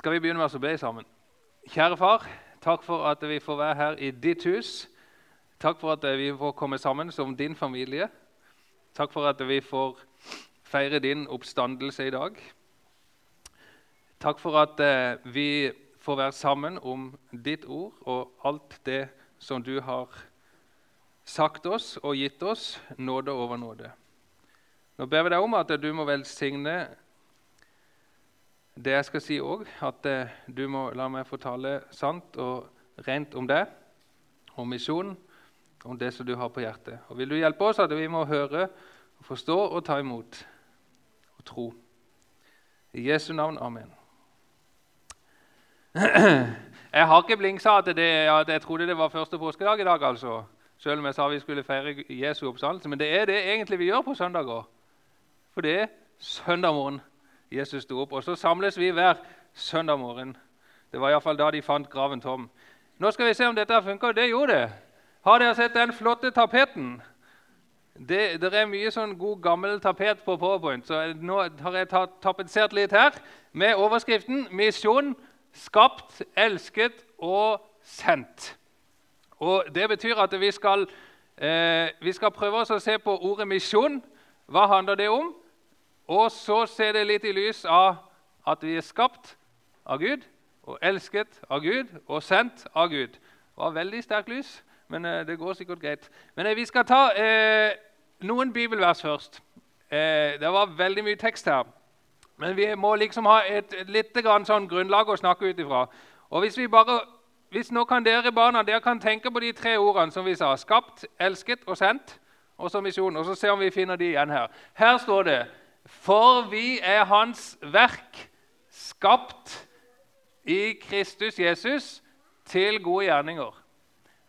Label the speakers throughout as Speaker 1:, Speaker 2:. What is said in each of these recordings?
Speaker 1: skal vi begynne med å be sammen. Kjære far, takk for at vi får være her i ditt hus. Takk for at vi får komme sammen som din familie. Takk for at vi får feire din oppstandelse i dag. Takk for at eh, vi får være sammen om ditt ord og alt det som du har sagt oss og gitt oss, nåde over nåde. Nå ber vi deg om at du må velsigne det jeg skal si òg, at eh, du må la meg fortale sant og rent om det, om misjonen, om det som du har på hjertet. Og Vil du hjelpe oss at vi må høre, forstå og ta imot og tro. I Jesu navn. Amen. Jeg har ikke blingsa at, det, at jeg trodde det var første påskedag i dag, altså. Selv om jeg sa vi skulle feire Jesu oppstandelse. Men det er det egentlig vi gjør på søndager. For det er søndag morgen. Jesus sto opp. Og så samles vi hver søndag morgen. Det var iallfall da de fant graven tom. Nå skal vi se om dette funker. Det gjorde det. Har dere sett den flotte tapeten? Det, det, er mye sånn god, gammel tapet på Powerpoint, så nå har jeg tapetsert litt her med overskriften 'Misjon skapt, elsket og sendt'. Og Det betyr at vi skal, eh, vi skal prøve oss å se på ordet misjon. Hva handler det om? Og så ser det litt i lys av at vi er skapt av Gud, og elsket av Gud og sendt av Gud. Det var veldig sterkt lys, men eh, det går sikkert greit. Men eh, vi skal ta eh, noen bibelvers først. Eh, det var veldig mye tekst her. Men vi må liksom ha et, et lite grann sånn grunnlag å snakke ut ifra. Og hvis vi bare hvis nå kan dere barna dere kan tenke på de tre ordene som vi sa. Skapt, elsket og sendt. Og så misjon. Og så se om vi finner de igjen her. Her står det for vi er Hans verk, skapt i Kristus Jesus til gode gjerninger,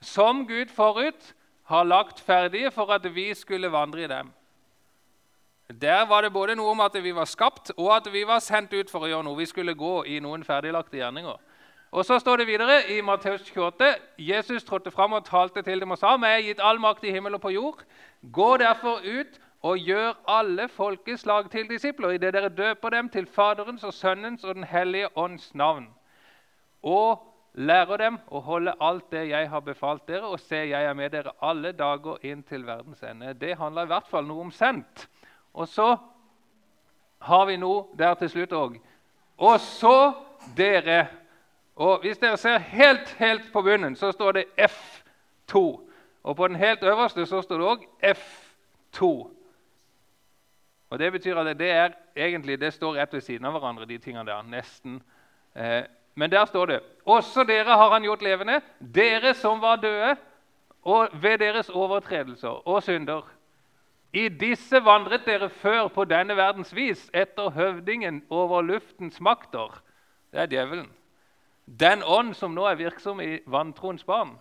Speaker 1: som Gud forut har lagt ferdige for at vi skulle vandre i dem. Der var det både noe om at vi var skapt, og at vi var sendt ut for å gjøre noe. Vi skulle gå i noen ferdiglagte gjerninger. Og Så står det videre i Matteus 28.: Jesus trådte fram og talte til dem og sa:" «Vi er gitt all makt i himmel og på jord. Gå derfor ut og gjør alle folkeslag til disipler idet dere døper dem til Faderens og Sønnens og Den hellige ånds navn. Og lærer dem å holde alt det jeg har befalt dere, og se, jeg er med dere alle dager inn til verdens ende. Det handler i hvert fall noe om sendt. Og så har vi noe der til slutt òg. Og så dere. Og Hvis dere ser helt, helt på bunnen, så står det F2. Og på den helt øverste så står det òg F2. Og Det betyr at det er egentlig, det står rett ved siden av hverandre, de tingene der. nesten. Eh, men der står det også dere har han gjort levende, dere som var døde, og ved deres overtredelser og synder. I disse vandret dere før på denne verdens vis, etter høvdingen over luftens makter. Det er djevelen. Den ånd som nå er virksom i vantroens barn.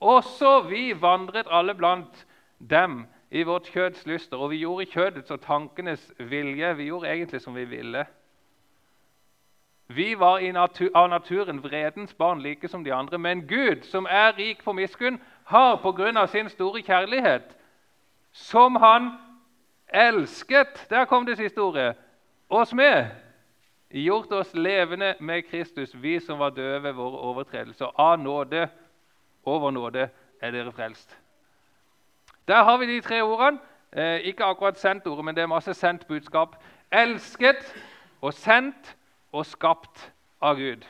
Speaker 1: Også vi vandret alle blant dem i vårt kjøds lyster. Og vi gjorde kjødets og tankenes vilje. Vi gjorde egentlig som vi ville. Vi var natur, av naturen vredens barn, like som de andre. Men Gud, som er rik på miskunn, har pga. sin store kjærlighet, som Han elsket Der kom det siste ordet. Oss med. Gjort oss levende med Kristus, vi som var døde ved våre overtredelser. Av nåde over nåde er dere frelst. Der har vi de tre ordene. Eh, ikke akkurat sendt ordet, men det er masse sendt budskap. Elsket og sendt og skapt av Gud.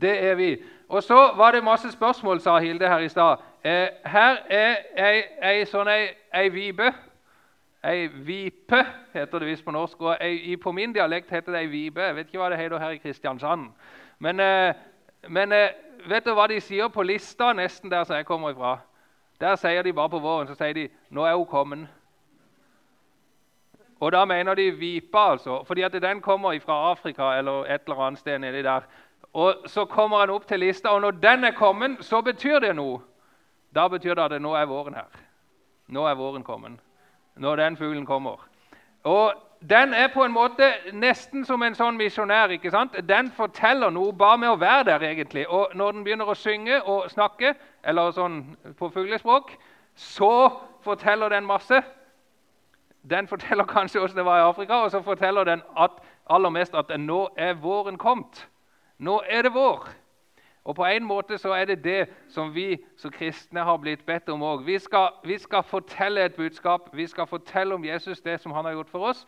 Speaker 1: Det er vi. Og så var det masse spørsmål, sa Hilde her i stad. Eh, her er ei, ei sånn ei, ei vibe. Ei vipe heter det visst på norsk. og ei, På min dialekt heter det ei vibe. Jeg vet ikke hva det heter her i Kristiansand. Men, eh, men eh, vet du hva de sier på lista nesten der som jeg kommer ifra? Der sier de bare på våren så sier de, 'Nå er hun kommet'. Og da mener de vipa, altså. Fordi at den kommer fra Afrika eller et eller annet sted nedi der. Og Så kommer den opp til lista, og når den er kommet, så betyr det noe. Da betyr det at nå er våren her. Nå er våren kommet. Når den fuglen kommer. Og den er på en måte nesten som en sånn misjonær. ikke sant? Den forteller noe bare med å være der. egentlig. Og når den begynner å synge og snakke, eller sånn på fuglespråk, så forteller den masse. Den forteller kanskje hvordan det var i Afrika, og så forteller den at, aller mest at nå er våren kommet. Nå er det vår. Og på en måte så er det det som vi som kristne har blitt bedt om òg. Vi, vi, skal fortelle et budskap. Vi skal fortelle om Jesus, det som han har gjort for oss.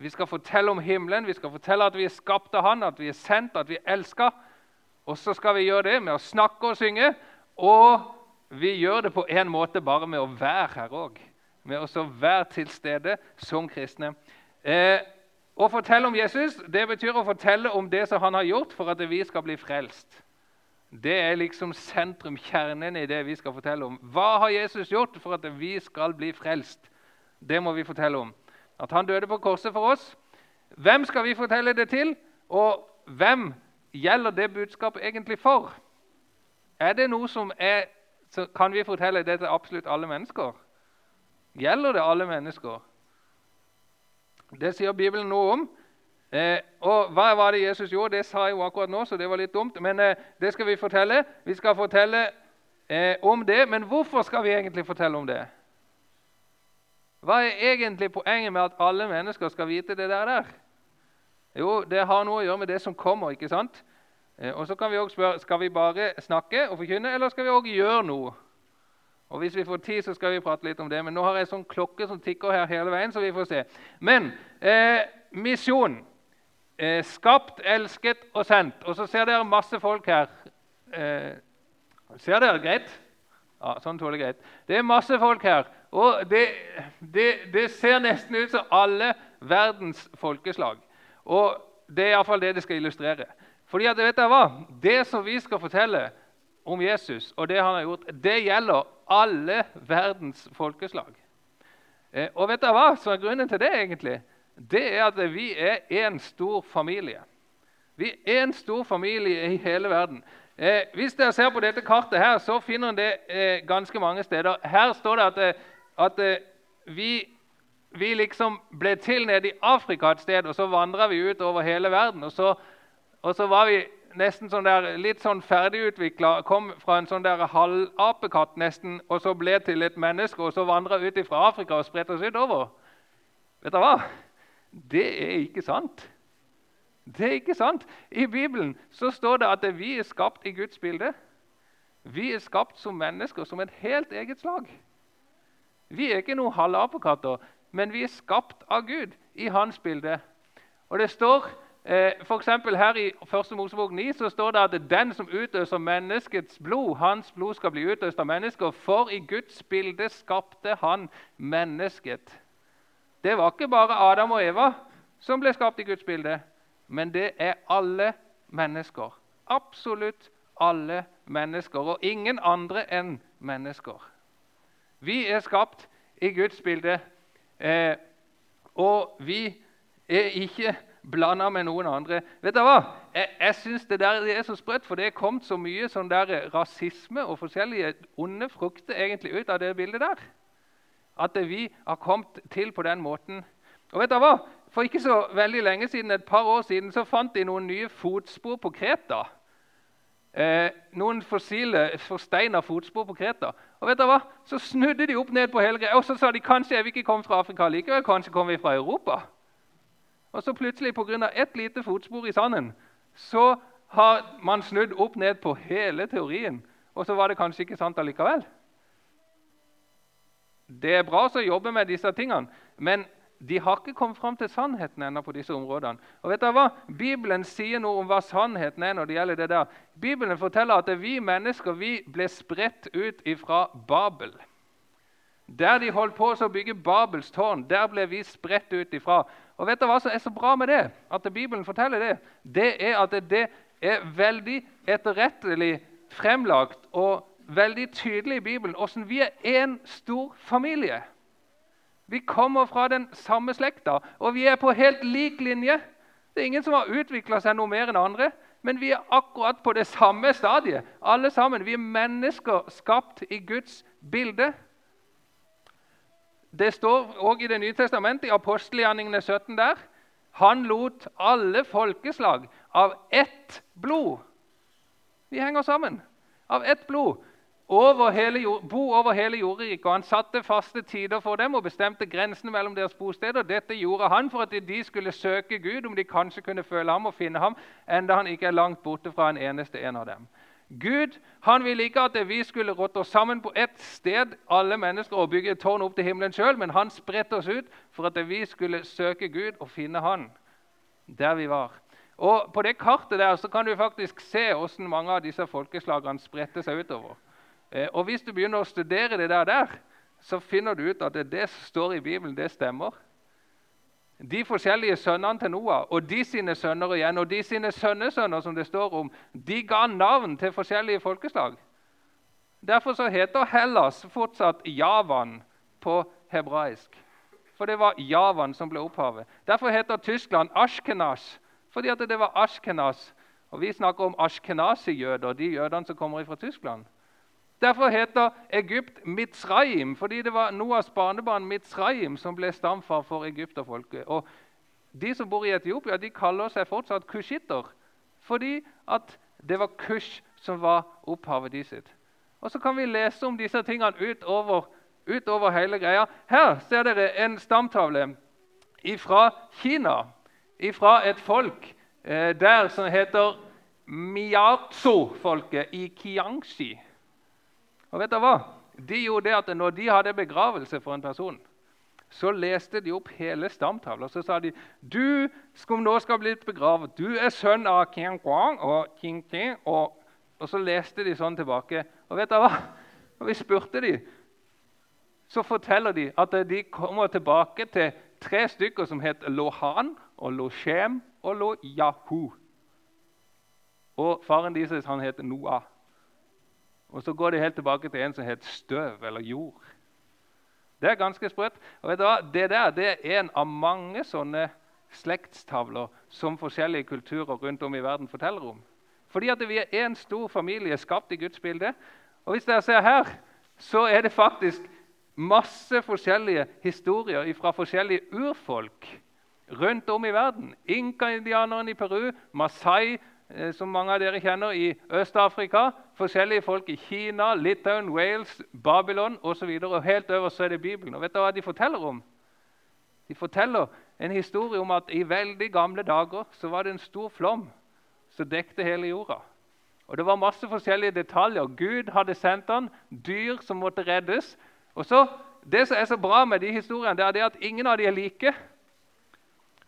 Speaker 1: Vi skal fortelle om himmelen, vi skal fortelle at vi er skapt av Han, at vi er sendt, at vi er elska. Og så skal vi gjøre det med å snakke og synge. Og vi gjør det på en måte bare med å være her òg. Med å være til stede som kristne. Eh, å fortelle om Jesus det betyr å fortelle om det som han har gjort for at vi skal bli frelst. Det er liksom sentrum, kjernen i det vi skal fortelle om. Hva har Jesus gjort for at vi skal bli frelst? Det må vi fortelle om. At han døde på korset for oss. Hvem skal vi fortelle det til? Og hvem gjelder det budskapet egentlig for? Er det noe som er så Kan vi fortelle det til absolutt alle mennesker? Gjelder det alle mennesker? Det sier Bibelen noe om. Eh, og Hva var det Jesus gjorde? Det sa jeg jo akkurat nå, så det var litt dumt. Men eh, det skal vi fortelle. Vi skal fortelle eh, om det. Men hvorfor skal vi egentlig fortelle om det? Hva er egentlig poenget med at alle mennesker skal vite det der? der? Jo, det har noe å gjøre med det som kommer. ikke sant? Eh, og så kan vi også spørre skal vi bare snakke og forkynne, eller skal vi òg gjøre noe. Og Hvis vi får tid, så skal vi prate litt om det. Men nå har jeg sånn klokke som tikker her hele veien, så vi får se. Men eh, misjon. Eh, skapt, elsket og sendt. Og så ser dere masse folk her. Eh, ser dere greit? Ja, sånn tåler greit. Det er masse folk her. Og det, det, det ser nesten ut som alle verdens folkeslag. Og det er iallfall det det skal illustrere. Fordi at, vet dere hva? Det som vi skal fortelle om Jesus og det han har gjort, det gjelder alle verdens folkeslag. Eh, og vet dere hva som er grunnen til det? egentlig? Det er at vi er en stor familie. Vi er en stor familie i hele verden. Eh, hvis dere ser på dette kartet, her, så finner dere det eh, ganske mange steder. Her står det at, eh, at eh, vi, vi, liksom ble til nede i Afrika et sted, og så vandra vi ut over hele verden. Og så, og så var vi nesten sånn der, litt sånn ferdigutvikla. Kom fra en sånn der halvapekatt nesten, og så ble til et menneske, og så vandra ut fra Afrika og spredte oss utover. Vet dere hva? Det er ikke sant. Det er ikke sant. I Bibelen så står det at vi er skapt i Guds bilde. Vi er skapt som mennesker, som et helt eget slag. Vi er ikke noen halvapekatter, men vi er skapt av Gud i hans bilde. Og det står eh, for Her i 1. Mosebok 9 så står det at den som utøser menneskets blod, hans blod skal bli utøst av mennesker, for i Guds bilde skapte han mennesket. Det var ikke bare Adam og Eva som ble skapt i Guds bilde, men det er alle mennesker. Absolutt alle mennesker, og ingen andre enn mennesker. Vi er skapt i Guds bilde, eh, og vi er ikke blanda med noen andre. Vet du hva? Jeg, jeg synes det, der, det er så sprøtt, for det er kommet så mye sånn der rasisme og forskjellige onde frukter egentlig ut av det bildet der at vi har kommet til på den måten. Og vet du hva? For ikke så veldig lenge siden, et par år siden så fant de noen nye fotspor på Kreta. Eh, noen fossile forsteina fotspor på Kreta. Og vet du hva? Så snudde de opp ned på hele greia, og så sa de kanskje er vi ikke kommet fra Afrika likevel. Kanskje kommer vi fra Europa. Og så plutselig, pga. ett lite fotspor i sanden, så har man snudd opp ned på hele teorien. Og så var det kanskje ikke sant allikevel. Det er bra å jobbe med disse tingene, men de har ikke kommet fram til sannheten ennå på disse områdene. Og vet dere hva? Bibelen sier noe om hva sannheten er når det gjelder det der. Bibelen forteller at vi mennesker vi ble spredt ut fra Babel. Der de holdt på å bygge Babels tårn, der ble vi spredt ut ifra. Og vet dere hva som er så bra med det? At Bibelen forteller det? Det er at det er veldig etterrettelig fremlagt og veldig tydelig i Bibelen hvordan vi er én stor familie. Vi kommer fra den samme slekta, og vi er på helt lik linje. Det er ingen som har utvikla seg noe mer enn andre, men vi er akkurat på det samme stadiet. alle sammen. Vi er mennesker skapt i Guds bilde. Det står òg i Det nye testamentet, i apostelgjerningene 17 der. Han lot alle folkeslag av ett blod Vi henger sammen. Av ett blod over jord, bo over hele jordriket. Og han satte faste tider for dem og bestemte grensene mellom deres bosteder. Dette gjorde han for at de skulle søke Gud, om de kanskje kunne føle ham og finne ham, enda han ikke er langt borte fra en eneste en av dem. Gud han ville ikke at vi skulle rotte oss sammen på ett sted, alle mennesker, og bygge et tårn opp til himmelen sjøl, men han spredte oss ut for at vi skulle søke Gud og finne Han der vi var. Og På det kartet der så kan du faktisk se hvordan mange av disse folkeslagene spredte seg utover. Eh, og Hvis du begynner å studere det der, der så finner du ut at det, som står i Bibelen, det stemmer. De forskjellige sønnene til Noah og de sine sønner igjen, og de sine sønnesønner, som det står om, de ga navn til forskjellige folkeslag. Derfor så heter Hellas fortsatt Javan på hebraisk. For det var Javan som ble opphavet. Derfor heter Tyskland Ashkenaz, fordi at det var Ashkenaz. Og Vi snakker om ashkenazi-jøder, de jødene som kommer fra Tyskland. Derfor heter Egypt Mitzrayim, fordi det var Noahs barnebarn Mitzrayim som ble stamfar for egypterfolket. Og De som bor i Etiopia, de kaller seg fortsatt kushitter, fordi at det var Kush som var opphavet de sitt. Og Så kan vi lese om disse tingene utover, utover hele greia. Her ser dere en stamtavle fra Kina, fra et folk eh, der som heter Miyazo-folket i Kiangxi. Og vet du hva? De gjorde det at Når de hadde begravelse for en person, så leste de opp hele stamtavla. Så sa de du som nå skal bli begravet, du er sønn av King Guang og King King. Og, og, så leste de sånn tilbake. Og vet du hva? Når vi spurte de, så forteller de at de kommer tilbake til tre stykker som het Lohan og Loshem og Loyahu. Og faren deres han het Noah. Og så går de helt tilbake til en som het støv eller jord. Det er ganske sprøtt. Og vet du hva? Det der det er en av mange sånne slektstavler som forskjellige kulturer rundt om i verden forteller om. Fordi at vi er en stor familie skapt i Guds bilde. Og hvis dere ser her, så er det faktisk masse forskjellige historier fra forskjellige urfolk rundt om i verden. Inka-indianerne i Peru, Masai, som mange av dere kjenner, i Øst-Afrika. Forskjellige folk i Kina, Litauen, Wales, Babylon osv. Og, og helt øverst er det Bibelen. Og vet du hva de forteller om? De forteller en historie om at i veldig gamle dager så var det en stor flom som dekte hele jorda. Og Det var masse forskjellige detaljer. Gud hadde sendt han, dyr som måtte reddes. Og så, Det som er så bra med de historiene, det er det at ingen av de er like.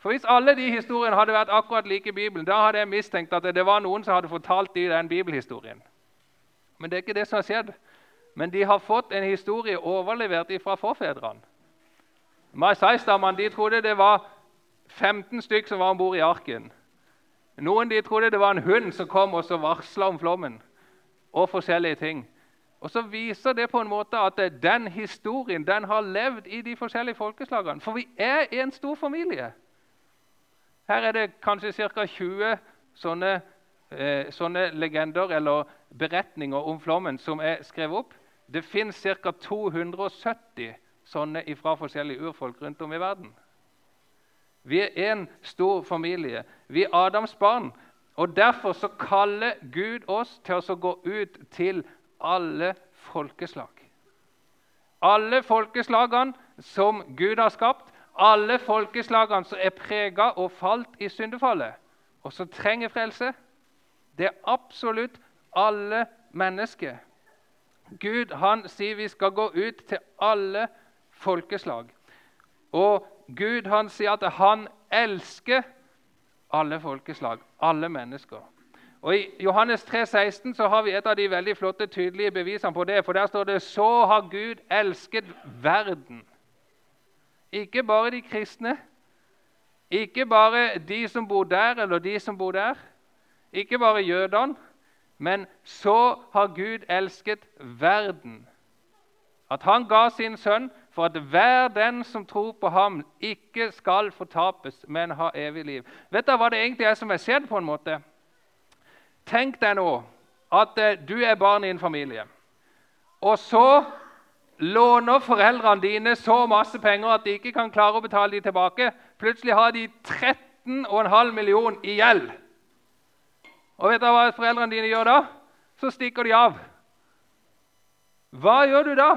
Speaker 1: For Hvis alle de historiene hadde vært akkurat like i Bibelen, da hadde jeg mistenkt at det var noen som hadde fortalt de den bibelhistorien. Men det er ikke det som har skjedd. Men de har fått en historie overlevert fra forfedrene. Masai-stammene trodde det var 15 stykk som var om bord i arken. Noen de trodde det var en hund som kom og varsla om flommen. Og forskjellige ting. Og Så viser det på en måte at den historien den har levd i de forskjellige folkeslagene. For vi er en stor familie. Her er det kanskje ca. 20 sånne, eh, sånne, legender eller beretninger om flommen som er skrevet opp. Det fins ca. 270 sånne fra forskjellige urfolk rundt om i verden. Vi er én stor familie. Vi er Adams barn. Og Derfor så kaller Gud oss til å gå ut til alle folkeslag. Alle folkeslagene som Gud har skapt, alle folkeslagene som er prega og falt i syndefallet, og som trenger frelse. Det er absolutt alle mennesker. Gud han sier vi skal gå ut til alle folkeslag. Og Gud han sier at han elsker alle folkeslag, alle mennesker. Og I Johannes 3, 16 så har vi et av de veldig flotte, tydelige bevisene på det. For der står det så har Gud elsket verden ikke bare de kristne, ikke bare de som bor der, eller de som bor der, ikke bare jødene, men så har Gud elsket verden. At han ga sin sønn for at hver den som tror på ham, ikke skal fortapes, men ha evig liv. Vet du hva det egentlig er som er skjedd? på en måte? Tenk deg nå at eh, du er barn i en familie. Og så låner foreldrene dine så masse penger at de ikke kan klare å betale dem tilbake. Plutselig har de 13,5 millioner i gjeld. Og vet du hva foreldrene dine gjør da? Så stikker de av. Hva gjør du da?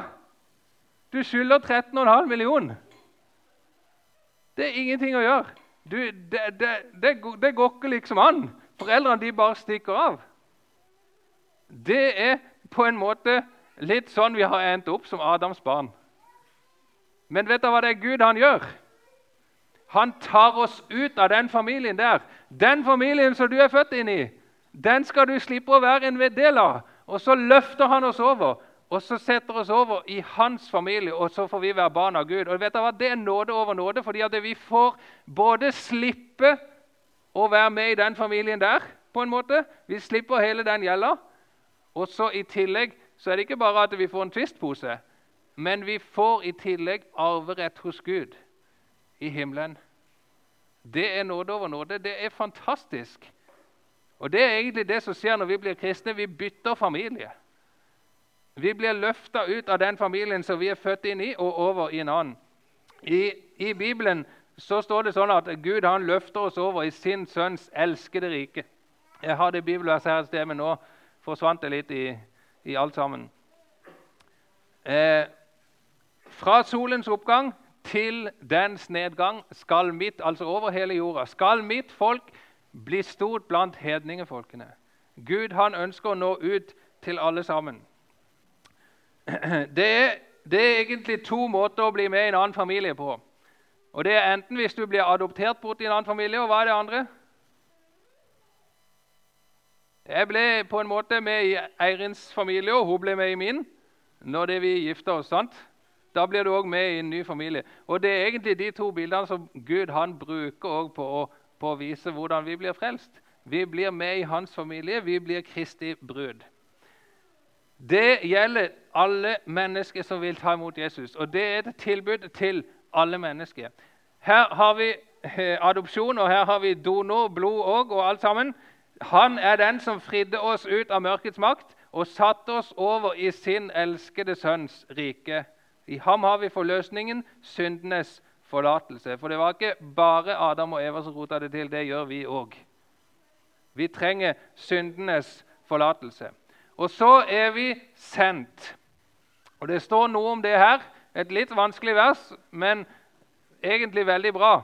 Speaker 1: Du skylder 13,5 millioner. Det er ingenting å gjøre. Du, det, det, det, det, går ikke liksom an. Foreldrene de bare stikker av. Det er på en måte litt sånn vi har endt opp som Adams barn. Men vet du hva det er Gud han gjør? Han tar oss ut av den familien der. Den familien som du er født inn i, den skal du slippe å være en del av. Og så løfter han oss over og så setter oss over i hans familie, og så får vi være barn av Gud. Og vet du hva? Det er nåde over nåde, fordi at vi får både slippe å være med i den familien der, på en måte. Vi slipper hele den gjelda. Og så i tillegg så er det ikke bare at vi får en tvistpose, men vi får i tillegg arverett hos Gud i himmelen. Det er nåde over nåde. Det er fantastisk. Og det er egentlig det som skjer når vi blir kristne. Vi bytter familie. Vi blir løfta ut av den familien som vi er født inn i, og over i en annen. I, i Bibelen så står det sånn at Gud han løfter oss over i sin sønns elskede rike. Jeg har det bibelverset her et sted, men nå forsvant det litt i, i alt sammen. Eh, fra solens oppgang til dens nedgang skal mitt, altså over hele jorda, skal mitt folk bli stort blant hedningefolkene. Gud han ønsker å nå ut til alle sammen. Det er, det er, egentlig to måter å bli med i en annen familie på. Og Det er enten hvis du blir adoptert bort i en annen familie, og hva er det andre? Jeg ble på en måte med i Eirins familie, og hun ble med i min når det vi gifter oss. sant? Da blir du òg med i en ny familie. Og Det er egentlig de to bildene som Gud han bruker på å, på å vise hvordan vi blir frelst. Vi blir med i hans familie, vi blir Kristi brud. Det gjelder alle mennesker som vil ta imot Jesus. Og det er et tilbud til alle mennesker. Her har vi eh, adopsjon, og her har vi donor, blod òg, og alt sammen. Han er den som fridde oss ut av mørkets makt og satte oss over i sin elskede sønns rike. I ham har vi forløsningen, syndenes forlatelse. For det var ikke bare Adam og Eva som rota det til. Det gjør vi òg. Vi trenger syndenes forlatelse. Og så er vi sendt. Og Det står noe om det her. Et litt vanskelig vers, men egentlig veldig bra.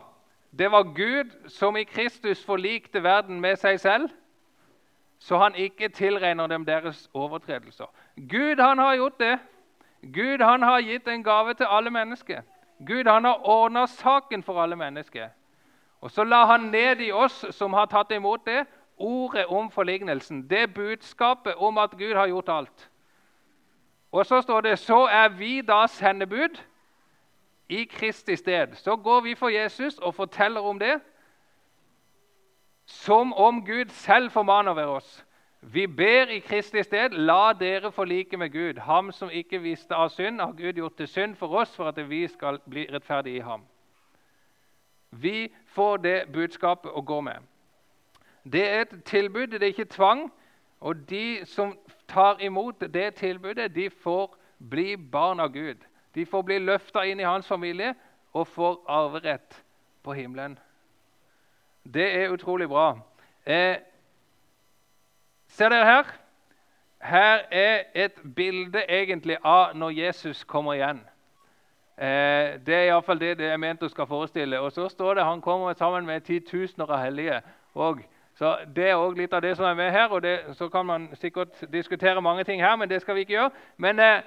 Speaker 1: Det var Gud som i Kristus forlikte verden med seg selv, så han ikke tilregner dem deres overtredelser. Gud han har gjort det. Gud han har gitt en gave til alle mennesker. Gud han har ordna saken for alle mennesker. Og Så la han ned i oss som har tatt imot det, ordet om forlignelsen, det budskapet om at Gud har gjort alt. Og så står det så er vi da sendebud i Kristi sted. Så går vi for Jesus og forteller om det som om Gud selv formaner ved oss. Vi ber i Kristi sted, la dere forlike med Gud. Ham som ikke visste av synd, har Gud gjort til synd for oss for at vi skal bli rettferdige i ham. Vi får det budskapet å gå med. Det er et tilbud, det er ikke tvang. Og de som tar imot det tilbudet, de får bli barn av Gud. De får bli løfta inn i hans familie og får arverett på himmelen. Det er utrolig bra. Eh, ser dere her? Her er et bilde egentlig av når Jesus kommer igjen. Eh, det er iallfall det det er ment å skal forestille. Og så står det han kommer sammen med titusener av hellige. Og så Det er også litt av det som er med her. og det, Så kan man sikkert diskutere mange ting her, men det skal vi ikke gjøre. Men eh,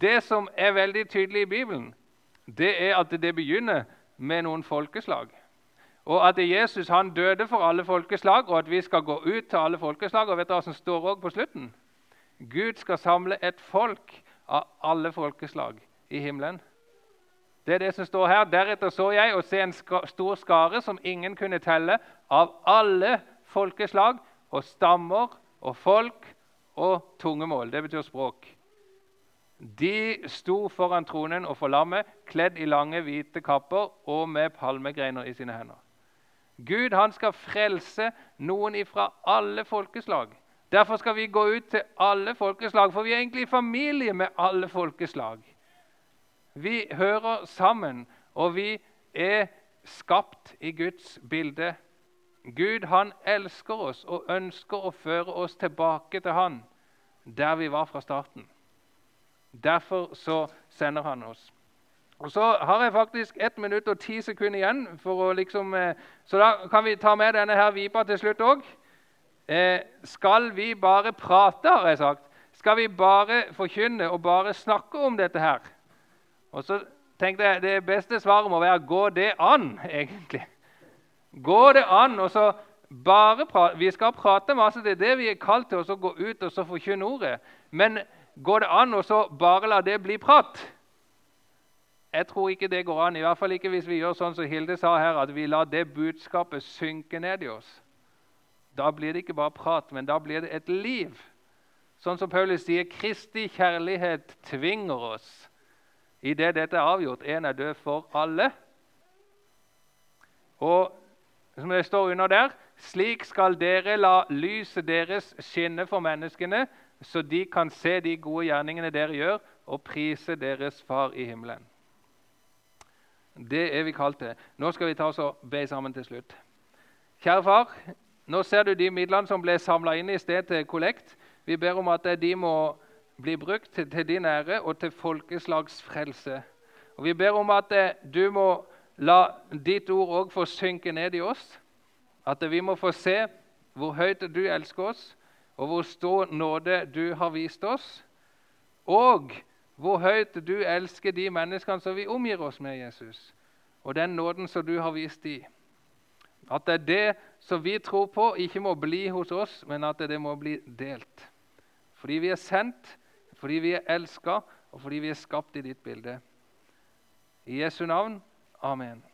Speaker 1: det som er veldig tydelig i Bibelen, det er at det begynner med noen folkeslag. Og at Jesus han døde for alle folkeslag, og at vi skal gå ut til alle folkeslag. Og vet du hva som står også på slutten? Gud skal samle et folk av alle folkeslag i himmelen. Det er det som står her. Deretter så jeg og se en stor skare som ingen kunne telle, av alle folkeslag og stammer og folk og tungemål. Det betyr språk. De sto foran tronen og for lammet, kledd i lange, hvite kapper og med palmegreiner i sine hender. Gud han skal frelse noen ifra alle folkeslag. Derfor skal vi gå ut til alle folkeslag, for vi er egentlig i familie med alle folkeslag. Vi hører sammen, og vi er skapt i Guds bilde. Gud han elsker oss og ønsker å føre oss tilbake til Han der vi var fra starten. Derfor så sender han oss. Og Så har jeg faktisk 1 minutt og 10 sekunder igjen. for å liksom, eh, Så da kan vi ta med denne her vipa til slutt òg. Eh, skal vi bare prate, har jeg sagt. Skal vi bare forkynne og bare snakke om dette her? Og så tenkte jeg Det beste svaret må være 'gå det an', egentlig. Gå det an? og så bare prate. Vi skal prate masse, det er det vi er kalt til, å gå ut og så forkynne ordet. Men går det an å bare la det bli prat? Jeg tror ikke det går an, i hvert fall ikke hvis vi gjør sånn som Hilde sa her, at vi lar det budskapet synke ned i oss. Da blir det ikke bare prat, men da blir det et liv. Sånn som Paulus sier, Kristi kjærlighet tvinger oss. I det dette er avgjort, én er død for alle. Og som det står under der, slik skal dere la lyset deres skinne for menneskene, så de kan se de gode gjerningene dere gjør, og prise deres Far i himmelen. Det er vi kalt til. Nå skal vi ta oss og be sammen til slutt. Kjære far, nå ser du de midlene som ble samla inn i sted til kollekt. Vi ber om at de må bli brukt til, din ære og til folkeslags frelse. Og Vi ber om at eh, du må la ditt ord òg få synke ned i oss. At vi må få se hvor høyt du elsker oss, og hvor stor nåde du har vist oss. Og hvor høyt du elsker de menneskene som vi omgir oss med, Jesus, og den nåden som du har vist dem. At det er det som vi tror på, ikke må bli hos oss, men at det må bli delt. Fordi vi er sendt, fordi vi er elska, og fordi vi er skapt i ditt bilde. I Jesu navn. Amen.